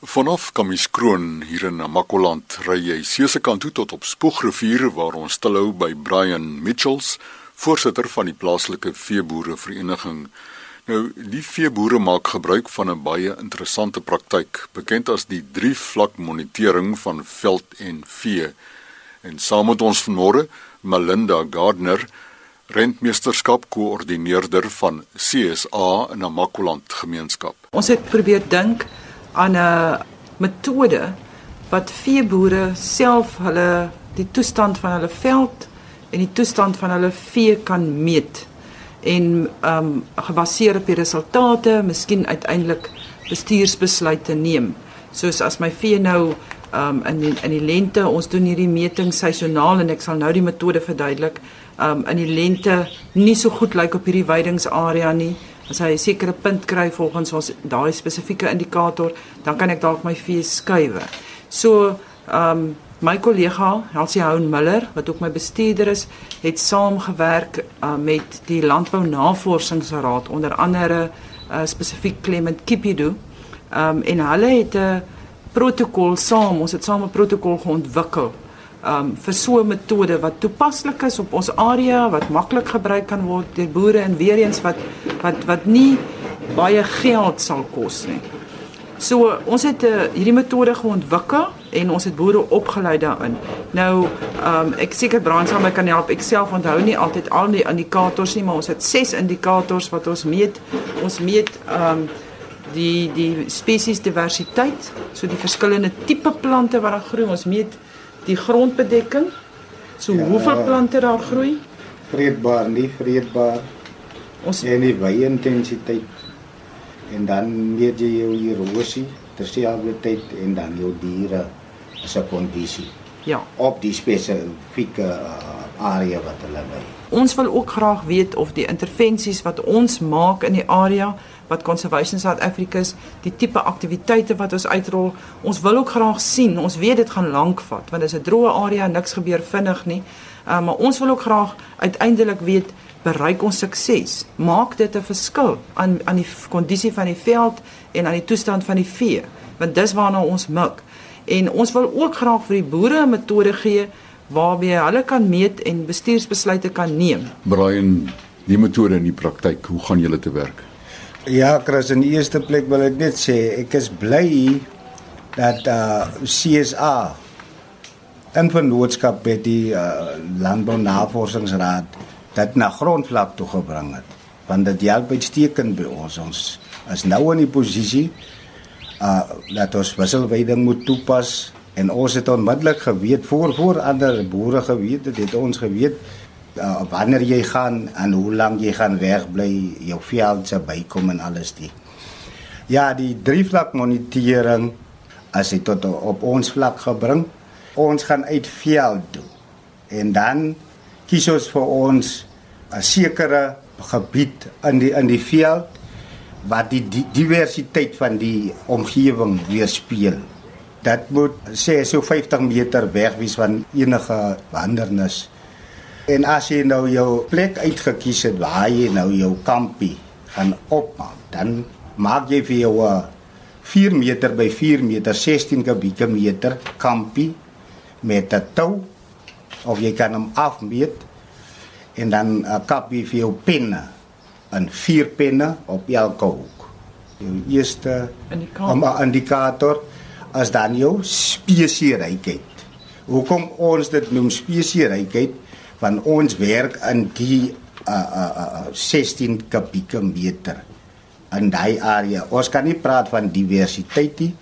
Vanaf Kamieskroon hier in Namakoland ry jy Seese kant toe tot op Spoegrivier waar ons stilhou by Brian Mitchells, voorsitter van die plaaslike veeboere vereniging. Nou, die veeboere maak gebruik van 'n baie interessante praktyk, bekend as die drie-vlak monitering van veld en vee. En saam met ons vanmôre, Melinda Gardner, rentmeesterskap koördineerder van CSA in Namakoland gemeenskap. Ons het probeer dink aan 'n metode wat veeboere self hulle die toestand van hulle veld en die toestand van hulle vee kan meet en ehm um, gebaseer op die resultate, miskien uiteindelik bestuursbesluite neem. Soos as my vee nou ehm um, in die, in die lente, ons doen hierdie meting seisoonaal en ek sal nou die metode verduidelik. Ehm um, in die lente nie so goed lyk op hierdie weidingsarea nie. As hy 'n sekere punt kry volgens ons daai spesifieke indikator, dan kan ek dalk my vee skuwe. So ehm um, My kollega, Elsie Houn Miller, wat ook my bestuurder is, het saamgewerk uh, met die Landbou Navorsingsraad onder andere uh, spesifiek Clement Kipido. Um en hulle het 'n protokol saam, ons het saam 'n protokol geontwikkel um vir so 'n metode wat toepaslik is op ons area, wat maklik gebruik kan word deur boere en weer eens wat wat wat nie baie geld sal kos nie. So ons het uh, hierdie metode geontwikkel en ons het boere opgelei daarin. Nou, um, ek seker Brian sal my kan help. Ek self onthou nie altyd al die indikators nie, maar ons het 6 indikators wat ons meet. Ons meet um, die die spesies diversiteit, so die verskillende tipe plante wat daar groei. Ons meet die grondbedekking. So ja, hoeveel plante daar groei? Vreedbaar, nie vreedbaar. Ons en die wye intensiteit en dan meet jy jou erosie terselfdertyd en dan jou diere se kondisie. Ja. Op die spesifieke uh, area wat hulle lê. Ons wil ook graag weet of die intervensies wat ons maak in die area wat Conservation South Africa is, die tipe aktiwiteite wat ons uitrol, ons wil ook graag sien. Ons weet dit gaan lank vat want dit is 'n droë area, niks gebeur vinnig nie. Uh, maar ons wil ook graag uiteindelik weet bereik ons sukses? Maak dit 'n verskil aan aan die kondisie van die veld en aan die toestand van die vee? Want dis waarna ons mik. En ons wil ook graag vir die boere 'n metode gee waarmee hulle kan meet en bestuursbesluite kan neem. Brian, die metode in die praktyk, hoe gaan julle te werk? Ja, Chris, in die eerste plek wil ek net sê ek is bly dat uh CSA en vennootskap met die uh, Landbou Navorsingsraad dit na grondvlak toe gebring het want dit help uitstekend by ons. Ons is nou in die posisie uh dat ons wisselweiding moet toepas en ons het onmiddellik geweet voor voor ander boere geweet dit het ons geweet uh, wanneer jy gaan en hoe lank jy gaan weg bly jou veld se bykom en alles die ja die drie vlak monitering as dit tot op ons vlak gebring ons gaan uit veld toe en dan kies ons vir ons 'n sekere gebied in die in die veld wat die, die diversiteit van die omgewing weerspieël. Dat moet sê so 50 meter weg wees van enige wandernis. En as jy nou jou plek uitgekies het waar jy nou jou kampie gaan opmaak, dan maak jy vir jou 'n 4 meter by 4 meter 16 kubieke meter kampie met 'n tou of jy kan hom afmeet en dan uh, kap jy vir jou penne in vier penne op elke hoek. Jou eerste indikator, indikator as dan jou spesierykheid. Hoekom ons dit noem spesierykheid? Want ons werk in die uh uh, uh 16 kubieke meter in daai area. Ons kan nie praat van diversiteit nie.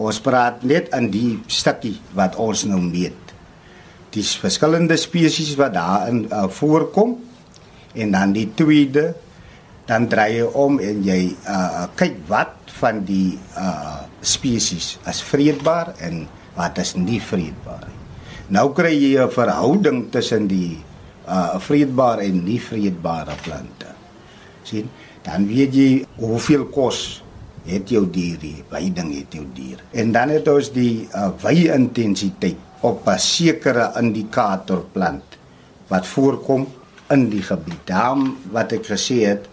Ons praat net in die stukkie wat ons nou meet die verskillende spesies wat daarin uh, voorkom en dan die tweede dan draai jy om en jy uh, kyk wat van die uh, spesies is vreedbaar en wat is nie vreedbaar nie. Nou kry jy 'n verhouding tussen die uh, vreedbare en nie vreedbare plante. sien? Dan weet jy hoeveel kos het jou dier, weiding het jou dier. En dan het ons die uh, wye intensiteit op 'n sekere indikator plant wat voorkom in die gebied. Daarom wat ek gesê het,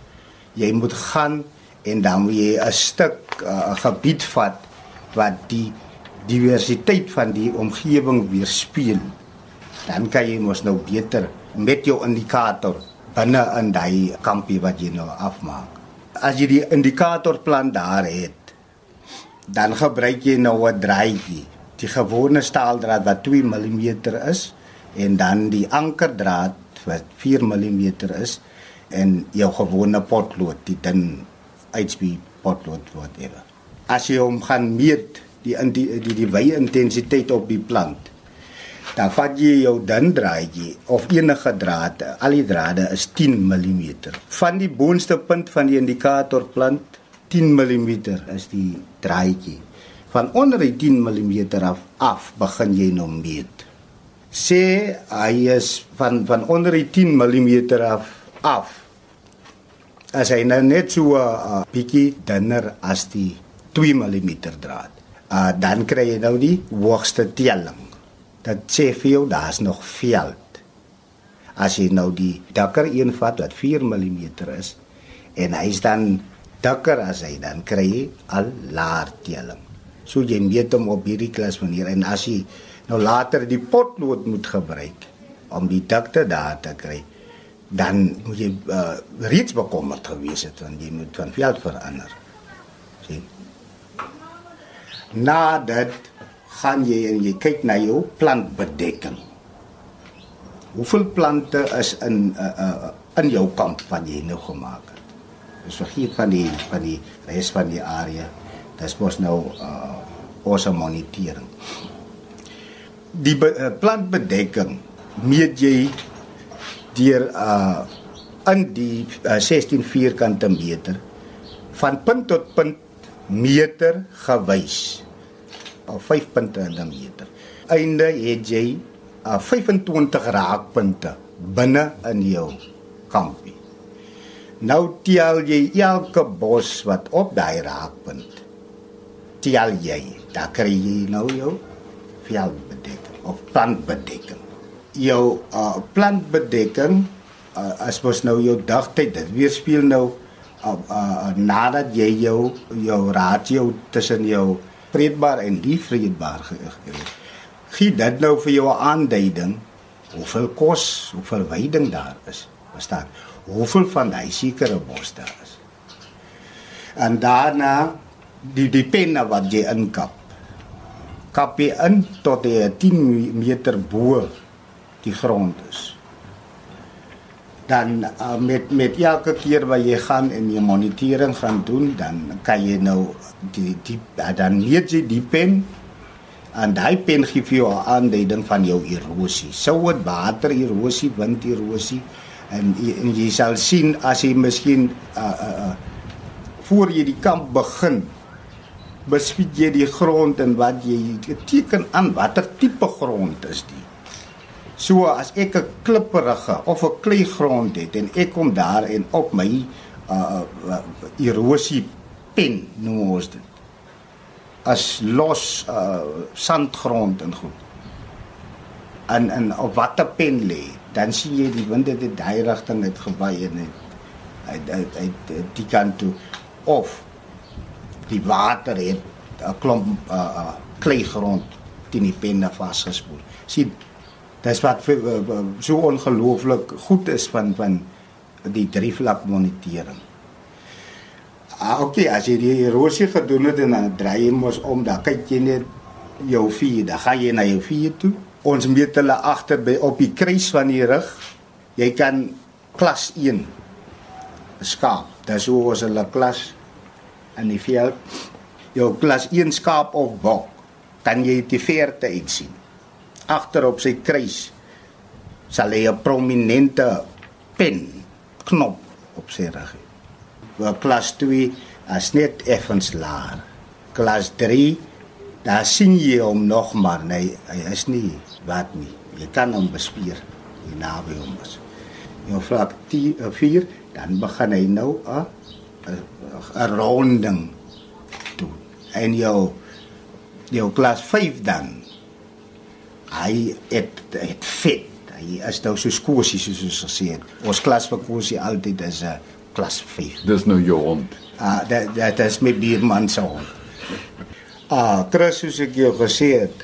jy moet gaan en dan moet jy 'n stuk 'n uh, gebied vat wat die diversiteit van die omgewing weerspieël, dan kan jy mos nou beter met jou indikator binne in daai kampie wat jy nou afmaak. As jy die indikatorplan daar het, dan gebruik jy nou 'n draadjie, die gewone staaldraad wat 2 mm is en dan die ankerdraad wat 4 mm is en jou gewone potlood, die dun HB potlood whatever. As jy hom gaan meet die die die, die wye intensiteit op die plant, dan vat jy jou dun draadjie of enige draad, al die drade is 10 mm. Van die boonste punt van die indikatorplant 10 mm is die draadjie. Van onder die 10 mm af af begin jy nou meet. Sê hy is van van onder die 10 mm af af. As hy nou net so 'n uh, bietjie dunner as die 2 mm draad, uh, dan kry jy nou die hoogste telling. Dit sê vir jou daar's nog veld. As jy nou die dikker een vat wat 4 mm is en hy's dan dikker as hy dan kry jy al laer telling. So jy meet hom op hierdie klas manier en as jy nou later die potlood moet gebruik om die dikte daar te kry, dan moet jy uh, reeds bekommerd gewees het want jy moet van veld verander. Na dit gaan jy en jy kyk na jou plantbedekking. Hoeveel plante is in uh, uh, in jou kamp wat jy nou gemaak het? Dis vergeet van die van die res van die area. Dis mos nou uh ons monitering. Die be, uh, plantbedekking meet jy deur uh in die uh, 16 vierkante meter van punt tot punt meter gewys of 5 punte in 'n meter. Einde het jy uh, 25 raakpunte binne in jou kampie. Nou tel jy elke bos wat op daai raakpunt. Tel jy, dan kry jy nou jou veldbedekking of plantbedekking. Jou uh, plantbedekking uh, as mos nou jou dagtyd dit weerspieël nou uh, uh, nadat jy jou jou ratio tussen jou vreedbaar en nie vreedbaar gekry het. Gee dit nou vir jou 'n aanduiding hoeveel kos, hoeveel veiding daar is. Verstaan? hoeveel van hy sekere bos daar is. En daarna die die penne wat jy inkap. Kap jy in tot jy 10 meter bo die grond is. Dan uh, met met elke keer wat jy gaan en jy monitering gaan doen, dan kan jy nou die die dan leer jy die pen en daai pen gee vir jou aanduiding van jou erosie. Sou dit water erosie, wind erosie en, en jy sal sien as jy miskien uh uh, uh voor jy die kamp begin bespied jy die grond en wat jy teken aan watter tipe grond is dit so as ek 'n klipperige of 'n klei grond het en ek kom daar en op my uh, uh erosie pen noem ons dit. As los uh sandgrond en goed. En en op watter pen lê dan sien jy die winde het daai rigting het gewaai en het uit uit uit die kant toe. Of die water het 'n klomp uh, uh, klei grond teen die penne vasgespoel. sien dis wat uh, uh, so ongelooflik goed is van van die drie vlak monitering. Ah okay, as jy die erosie gedoen het en dan draai jy mos om, dan kyk jy net jou vier, dan gaan jy na jou vier toe ons meet hulle agter by op die kruis van die rug. Jy kan klas 1 skaap. Dis hoe ons hulle klas in die veld. Jou klas 1 skaap of bok, kan jy die verte uit sien. Agter op sy kruis sal hy 'n prominente pen knop op sy rug hê. Vir klas 2 as net effens laer. Klas 3 daar sien jy hom nog maar nee hy is nie wat nie jy kan hom bespier hier naby hom is jou vlak 4 eh, dan begin hy nou 'n 'n ronding doen en jou jou klas 5 dan hy het het fit hy is nou so skosie soos ons gesê het ons klas vir kosie altyd is 'n klas 5 dis nou jou hond ah uh, dat dat is met die man se hond Ah, Chris, soos ek jou gesê het,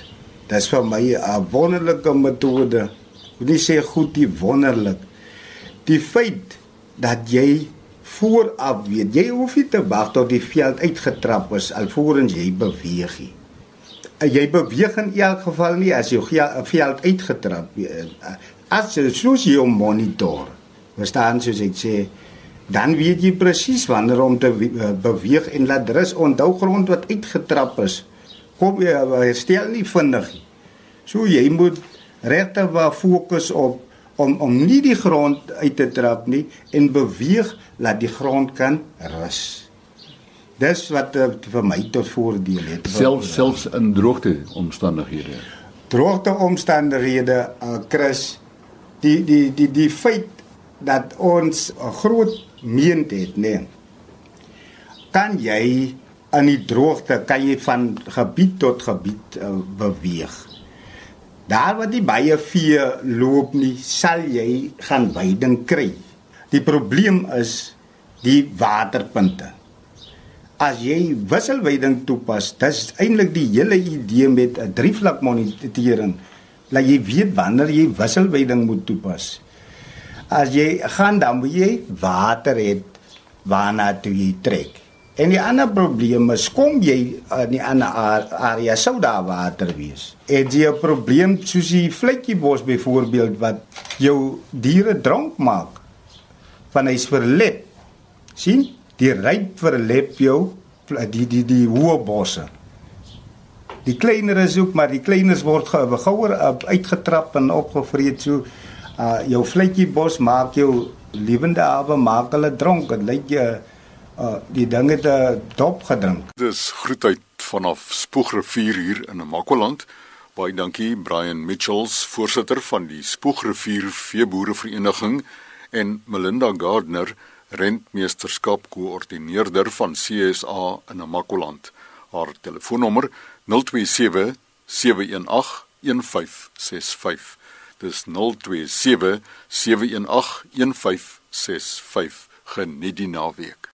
dis vir my 'n wonderlike metode. Hoe jy sê goed, die wonderlik. Die feit dat jy vooraf weet, jy hoef nie te wag tot die veld uitgetrap is alvorens jy beweeg nie. Eh, jy beweeg in elk geval nie as jy veld uitgetrap eh, as jy soos jy monitor. Verstaan soos ek sê, dan weet jy presies wanneer om te eh, beweeg en laat rus onthou grond wat uitgetrap is kom jy herstel nie vinnig so jy moet regtig waar fokus op om om nie die grond uit te trap nie en beweeg laat die grond kan rus dis wat uh, vir my tot voordeel het selfs selfs in droogte omstandighede droogte omstandighede uh, Chris die die die die feit dat ons 'n groot meent het, nee. Kan jy aan die droogte kan jy van gebied tot gebied uh, beweeg. Daar waar die baie vee loop nie, sal jy gaan weiding kry. Die probleem is die waterpunte. As jy wisselweiding toepas, dis eintlik die hele idee met 'n drievlak monitering. Laat jy weet wanneer jy wisselweiding moet toepas as jy gaan dan moet jy water het waarna toe jy trek. En die ander probleem is kom jy in die ander area sou daar water wees. En jy 'n probleem soos die vletjiebos byvoorbeeld wat jou diere dronk maak van hy's verlep. sien? Die ryp verlep jou die die die hoë bosse. Die kleiner is ook maar die kleiners word gouer uitgetrap en opgevreet so uh jou vletjie bos maak jou lewende hawe maak hulle dronk en lyk jy uh die dinge te dop gedrink. Dis groet uit vanaf Spoegrivier hier in Makwaland. Baie dankie Brian Mitchells, voorsitter van die Spoegrivier Veeboerevereniging en Melinda Gardner, rentmeesterskap koördineerder van CSA in Makwaland. Haar telefoonnommer 027 718 1565 Dis 027 718 1565. Geniet die naweek.